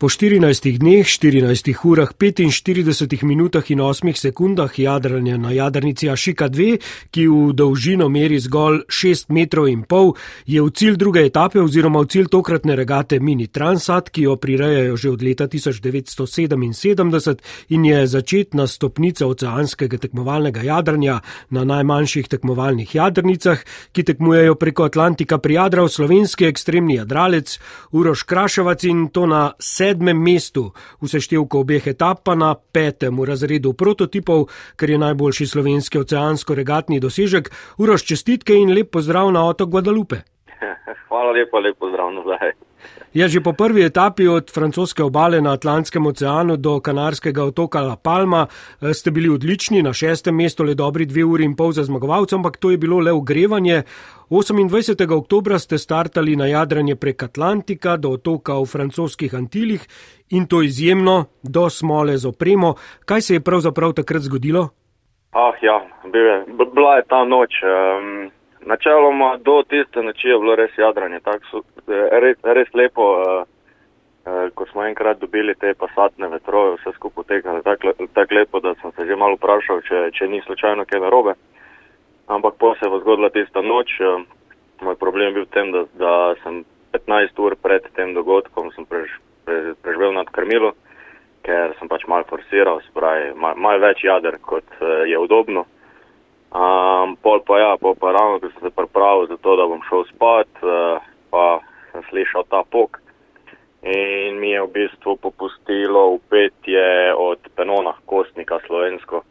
Po 14 dneh, 14 urah, 45 minutah in 8 sekundah jadranja na jadrnici Ašika 2, ki v dolžino meri zgolj 6 metrov in pol, je v cilj druge etape oziroma v cilj tokratne regate Mini Transat, ki jo prirejajo že od leta 1977 in je začetna stopnica oceanskega tekmovalnega jadranja na najmanjših tekmovalnih jadrnicah, ki tekmujejo preko Atlantika prijadral slovenski ekstremni jadralec Uroš Kraševac in to na sedmem mestu v seštevku obeh etap, pa na petem v razredu prototipov, ker je najboljši slovenski oceansko-regatni dosežek. Uroš čestitke in lep pozdrav na otok Guadalupe. Hvala lepa, lep pozdrav nazaj. Ja, že po prvi etapi od francoske obale na Atlantskem oceanu do kanarskega otoka La Palma eh, ste bili odlični, na šestem mestu le dobri dve uri in pol za zmagovalcem, ampak to je bilo le ogrevanje. 28. oktobra ste startali na jadranje prek Atlantika do otoka v francoskih Antilih in to izjemno, do smole z opremo. Kaj se je pravzaprav takrat zgodilo? Ah, ja, je, bila je ta noč. Um, načeloma do tiste noči je bilo res jadranje, so, res, res lepo. Uh, Uh, ko smo enkrat dobili te pasatne vetrove, vse skupaj tekalo tako tak lepo, da sem se že malo vprašal, če, če ni slučajno kaj narobe. Ampak po se je zgodila tista noč. Eh, moj problem je bil v tem, da, da sem 15 ur pred tem dogodkom prež, prež, preživel nad krmilo, ker sem pač mal forsiral, spravi, mal, mal več jader, kot uh, je udobno. Um, pol pa ja, pol pa ravno, ko sem se pripravil za to, da bom šel spat, uh, pa sem slišal ta pok. In mi je v bistvu popustilo upetje od penona kostnika slovensko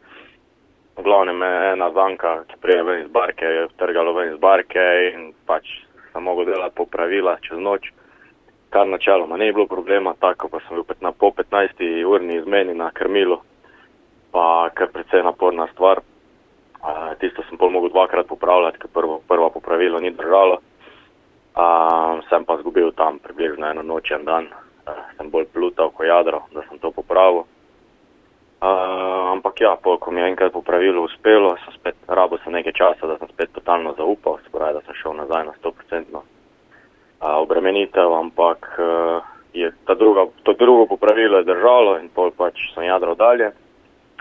v glavnem ena zanka, ki prije ven iz barke, je trgalo ven iz barke in pač sem mogel delati popravila čez noč, kar načeloma ni bilo problema, tako pa sem bil na po 15 urni izmeni na krmilu, pa kar precej naporna stvar. Tisto sem pol mogel dvakrat popravljati, ker prvo, prvo popravilo ni držalo. Uh, sem pa zgubil tam približno eno noč in dan, uh, sem bolj plutal kot jadro, da sem to popravil. Uh, ampak ja, po, ko mi je enkrat po pravilu uspelo, sem spet rabo se nekaj časa, da sem spet totalno zaupal, pravi, da sem šel nazaj na 100% uh, obremenitev, ampak uh, je druga, to drugo popravilo je držalo in pol pač sem jadral dalje.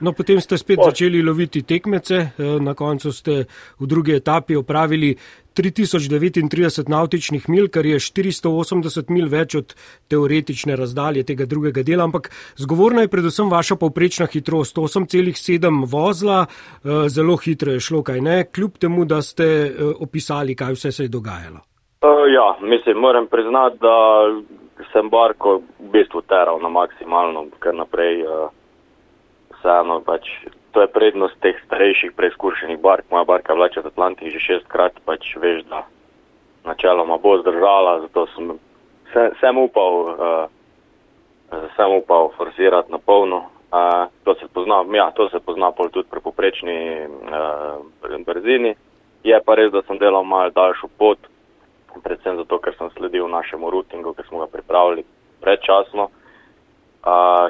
No, potem ste spet začeli loviti tekmece, na koncu ste v drugi etapi opravili 3039 nautičnih mil, kar je 480 mil več od teoretične razdalje tega drugega dela, ampak zgovorna je predvsem vaša povprečna hitrost, 8,7 vozla, eh, zelo hitro je šlo, kaj ne, kljub temu, da ste eh, opisali, kaj vse se je dogajalo. Ja, mislim, moram priznati, da sem barko v bistvu teral na maksimalno, ker naprej uh, vseeno pač to je prednost teh starejših preizkušenih bark. Moja barka vlača z Atlantik že šestkrat, pač veš, da načeloma bo zdržala, zato sem, se, sem upal, uh, sem upal forsirati na polno. Uh, to se pozna, ja, to se pozna pol tudi pri poprečni uh, brzini. Je pa res, da sem delal malo daljšo pot, predvsem zato, ker sem sledil našemu rutingu, ker smo ga pripravili predčasno.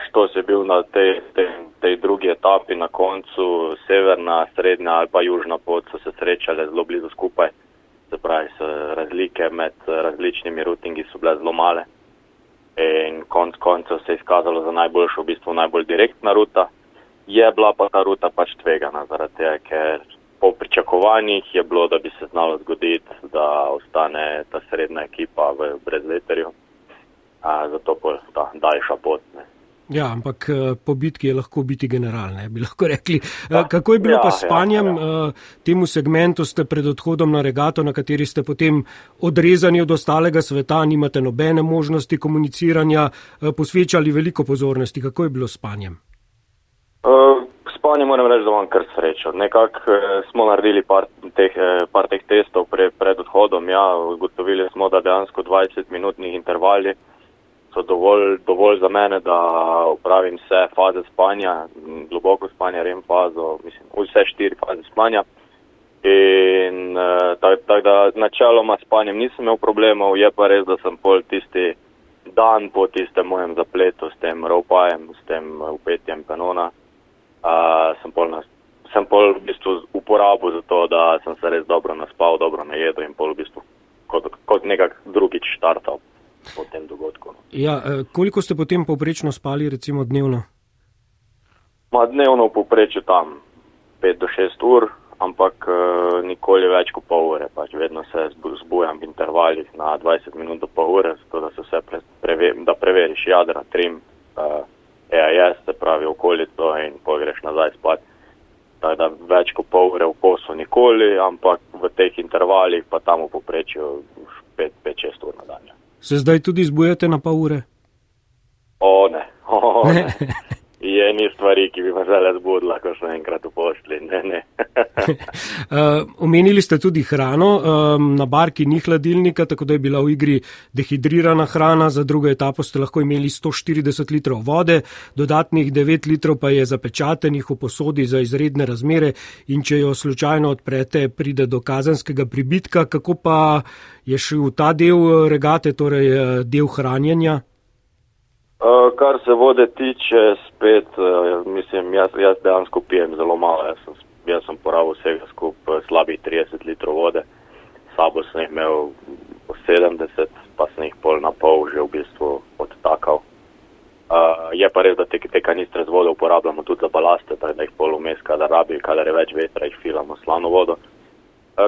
Što se je bil na tej, tej, tej drugi etapi na koncu, severna, srednja ali pa južna pot so se srečale zelo blizu skupaj. Se pravi, razlike med različnimi rutingi so bile zelo male. In konc koncev se je izkazalo za najboljšo, v bistvu najbolj direktna ruta. Je bila pa ta ruta pač tvegana, zaradi tega, ker po pričakovanjih je bilo, da bi se znalo zgoditi, da ostane ta srednja ekipa v brezveterju zato pa ta daljša pot. Ne. Ja, ampak eh, po bitki je lahko biti general, ne bi lahko rekli. Eh, ja, Kako je bilo ja, pa s spanjem? Ja, ja. Eh, temu segmentu ste pred odhodom na regato, na kateri ste potem odrezani od ostalega sveta, nimate nobene možnosti komuniciranja, posvečali veliko pozornosti. Kako je bilo s spanjem? Spanje moram reči, da imam kar srečo. Nekako smo naredili par teh, par teh testov pre, pred odhodom. Ja, ugotovili smo, da dejansko 20-minutnih intervaljev so dovolj, dovolj za mene, da upravim vse faze spanja, globoko spanje, rem fazo, mislim, vse štiri faze spanja. In uh, tako tak, da načeloma s spanjem nisem imel problemov, je pa res, da sem pol tisti dan po tistem mojem zapletu s tem ropajem, s tem upetjem kanona, uh, sem pol, nas, sem pol v bistvu uporabil za to, da sem se res dobro naspal, dobro najedel in pol v bistvu kot, kot nekak drugič štartal. Po tem dogodku. No. Ja, koliko ste potem povprečno spali, recimo dnevno? Ma dnevno povprečju tam 5 do 6 ur, ampak uh, nikoli več kot pol ure. Pač vedno se zbujam v intervalih na 20 minut do pol ure, zato da se vse pre, preve, da preveriš jadra, trim, uh, EAS, se pravi okolico in pogreš nazaj spat. Tako da več kot pol ure v kosu nikoli, ampak v teh intervalih pa tam v povprečju 5-6 ur na dan. Se zdaj tudi zbujate na pol ure? O ne, o ne. ne. Je ni stvari, ki bi me zdaj zbudila, ko sem enkrat v posli. Ne, ne. uh, omenili ste tudi hrano, um, na barki ni hladilnika, tako da je bila v igri dehidrirana hrana, za drugo etapo ste lahko imeli 140 litrov vode, dodatnih 9 litrov pa je zapečatenih v posodi za izredne razmere in če jo slučajno odprete, pride do kazanskega pribitka, kako pa je šel ta del regate, torej eh, del hranjenja? Uh, kar se vode tiče, spet, uh, mislim, jaz, jaz dejansko pijem zelo malo. Jaz sem, jaz sem porabil vsega skupaj slabih 30 litrov vode, sabo sem jih imel 70, pa sem jih pol na pol že v bistvu odtakal. Uh, je pa res, da te, te kanistre z vodo uporabljamo tudi za balaste, tako da jih pol vmes, kadar rabi, kadar je več vetra, jih filamo slano vodo. Uh, Eh,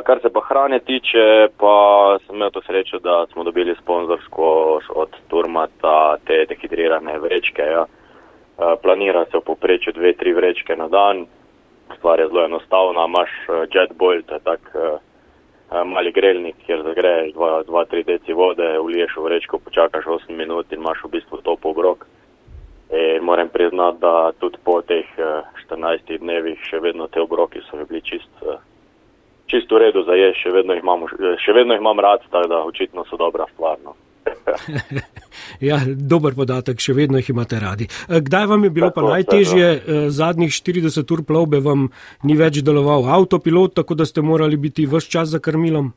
kar se pa hrane tiče, pa sem imel to srečo, da smo dobili sponzorsko od Turmata te dehidrirane vrečke. Ja. Eh, planira se v poprečju dve, tri vrečke na dan. Stvar je zelo enostavna. Imaš eh, jet boil, to je tak mali grelnik, kjer zagreješ 2-3 deci vode, vliješ v vrečko, počakaš 8 minut in imaš v bistvu topo obrok. In moram priznati, da tudi po teh 14 dnevih še vedno te obroki so bili čist čisto v redu za jesti, še, še vedno jih imam rad, tako da očitno so dobra stvar. No. ja, dober podatek, še vedno jih imate radi. Eh, kdaj vam je bilo tako, pa najtežje? Tako. Eh, zadnjih 40 ur plovbe vam ni več deloval avtopilot, tako da ste morali biti vse čas za krmilom?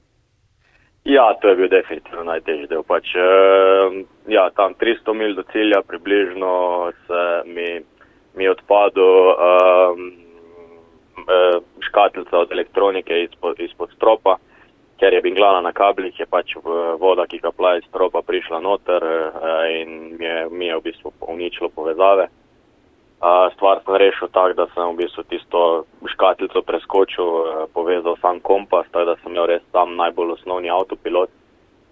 Ja, to je bil definitivno najtežji del. Pač, ja, tam 300 mil do cilja približno se mi, mi odpadlo. Uh, Eh, škatlica od elektronike izpod, izpod stropa, ker je binglana na kablih, je pač voda, ki ga plaje iz stropa, prišla noter eh, in je, mi je v bistvu uničilo povezave. Stvar sem rešil tako, da sem v bistvu tisto škatlico preskočil, eh, povezal sam kompas, tako da sem imel res sam najbolj osnovni avtopilot,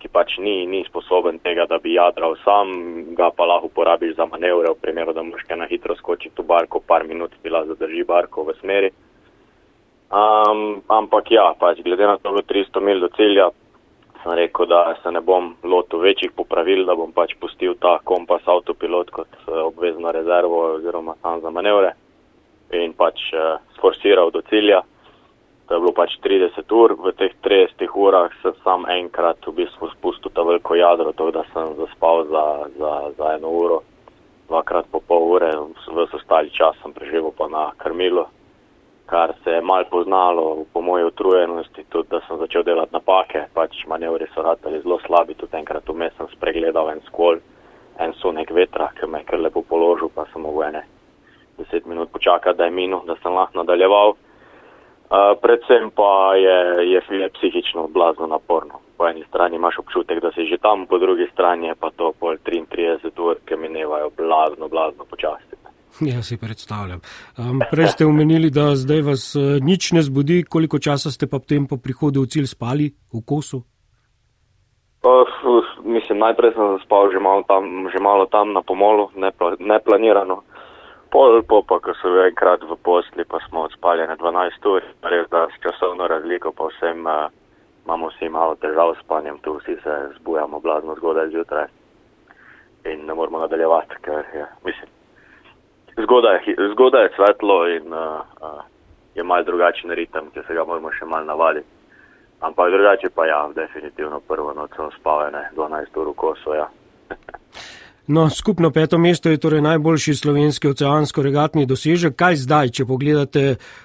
ki pač ni, ni sposoben tega, da bi jadral sam, ga pa lahko uporabiš za manevre, v primeru, da moš kaj na hitro skočiti v barko, par minut bila zadrži barko v smeri. Um, ampak ja, pač glede na to, da je 300 mil do cilja, sem rekel, da se ne bom lotil večjih popravil, da bom pač pustil ta kompas avtopilot kot uh, obvezno rezervo oziroma sam za manevre in pač uh, sforsiral do cilja. To je bilo pač 30 ur, v teh 30 urah sem sam enkrat v bistvu spustil ta veliko jadro, to da sem zaspal za, za, za eno uro, dvakrat po pol ure, v ostali čas sem preživel pa na krmilu kar se je mal poznalo po moji utrujenosti, tudi da sem začel delati napake, pač manevri so ratali zelo slabi, tudi enkrat vmes sem spregledal en skol, en sunek vetra, ki me je kar lepo položil, pa sem mogel ene deset minut počakati, da je minil, da sem lahko nadaljeval. Uh, predvsem pa je, je file psihično blazno naporno. Po eni strani imaš občutek, da si že tam, po drugi strani je pa to pol 33 ur, ki minevajo blazno, blazno počasti. Ja, si predstavljam. Um, prej ste omenili, da zdaj vas uh, nič ne zbudi, koliko časa ste pa potem po prihodu v cilj spali v kosu? Uh, mislim, najprej sem spal že malo tam, že malo tam na pomolu, neplanirano. Ne Pol, po, pa, ko so enkrat v posli, pa smo odspali na 12 ur, res da s časovno razliko, pa vsem uh, imamo vsi malo težav s spanjem, tu vsi se zbujamo blazno zgodaj zjutraj in ne moramo nadaljevati, ker je, mislim, zgodaj, zgodaj je svetlo in uh, uh, je mal drugačen ritem, ki se ga moramo še mal navaditi. Ampak drugače pa ja, definitivno prvo noč sem spal, ne 12 ur v kosu. Ja. No, skupno peto mesto je torej najboljši slovenski oceansko-regatni dosežek. Kaj zdaj, če pogledate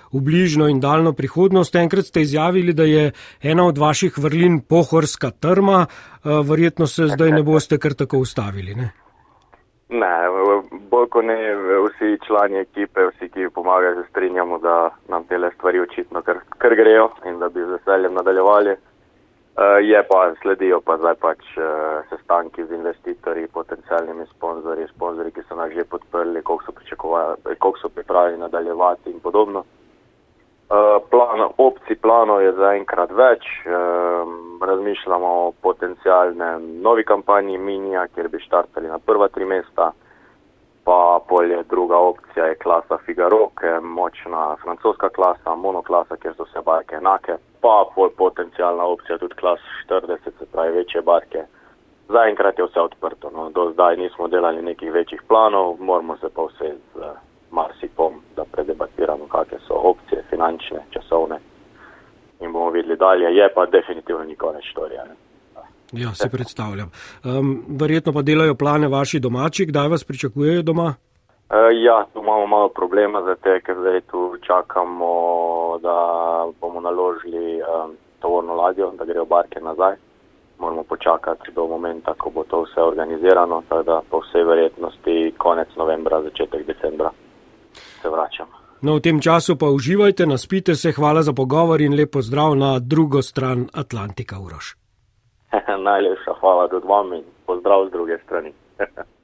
v bližno in daljno prihodnost? Enkrat ste izjavili, da je ena od vaših vrlin pohorska trma, uh, verjetno se zdaj ne boste kar tako ustavili. Ne? Ne, bolj kot ne, vsi člani ekipe, vsi, ki pomagajo, se strinjamo, da nam te stvari očitno kar, kar grejo in da bi z veseljem nadaljevali. Uh, je pa, sledijo pa zdaj pač uh, sestanki z investitorji, potencijalnimi sponzorji, sponzorji, ki so nas že podprli, koliko so, koliko so pripravljeni nadaljevati in podobno. Uh, plan, opcij planov je zaenkrat več. Razmišljamo o potencijalnem novi kampanji Minija, kjer bi štartali na prva tri mesta pa polje druga opcija je klasa Figaro, ki je močna francoska klasa, monoklasa, kjer so vse barke enake, pa pol potencijalna opcija tudi klas 40, se pravi večje barke. Zaenkrat je vse odprto, no. do zdaj nismo delali nekih večjih planov, moramo se pa vse z marsikom, da opcije, finančne, časovne in bomo videli dalje, je pa definitivno nikoli več storija. Ja, se predstavljam. Um, verjetno pa delajo plane vaši domači, kdaj vas pričakujejo doma? Uh, ja, tu imamo malo problema, zato ker zdaj tu čakamo, da bomo naložili um, tovorno ladjo, da grejo barke nazaj. Moramo počakati do momenta, ko bo to vse organizirano, tako da po vsej verjetnosti konec novembra, začetek decembra se vračamo. No, v tem času pa uživajte, naspite se, hvala za pogovor in lepo zdrav na drugo stran Atlantika, Uroš. Najlepša hvala tudi vam in pozdrav z druge strani.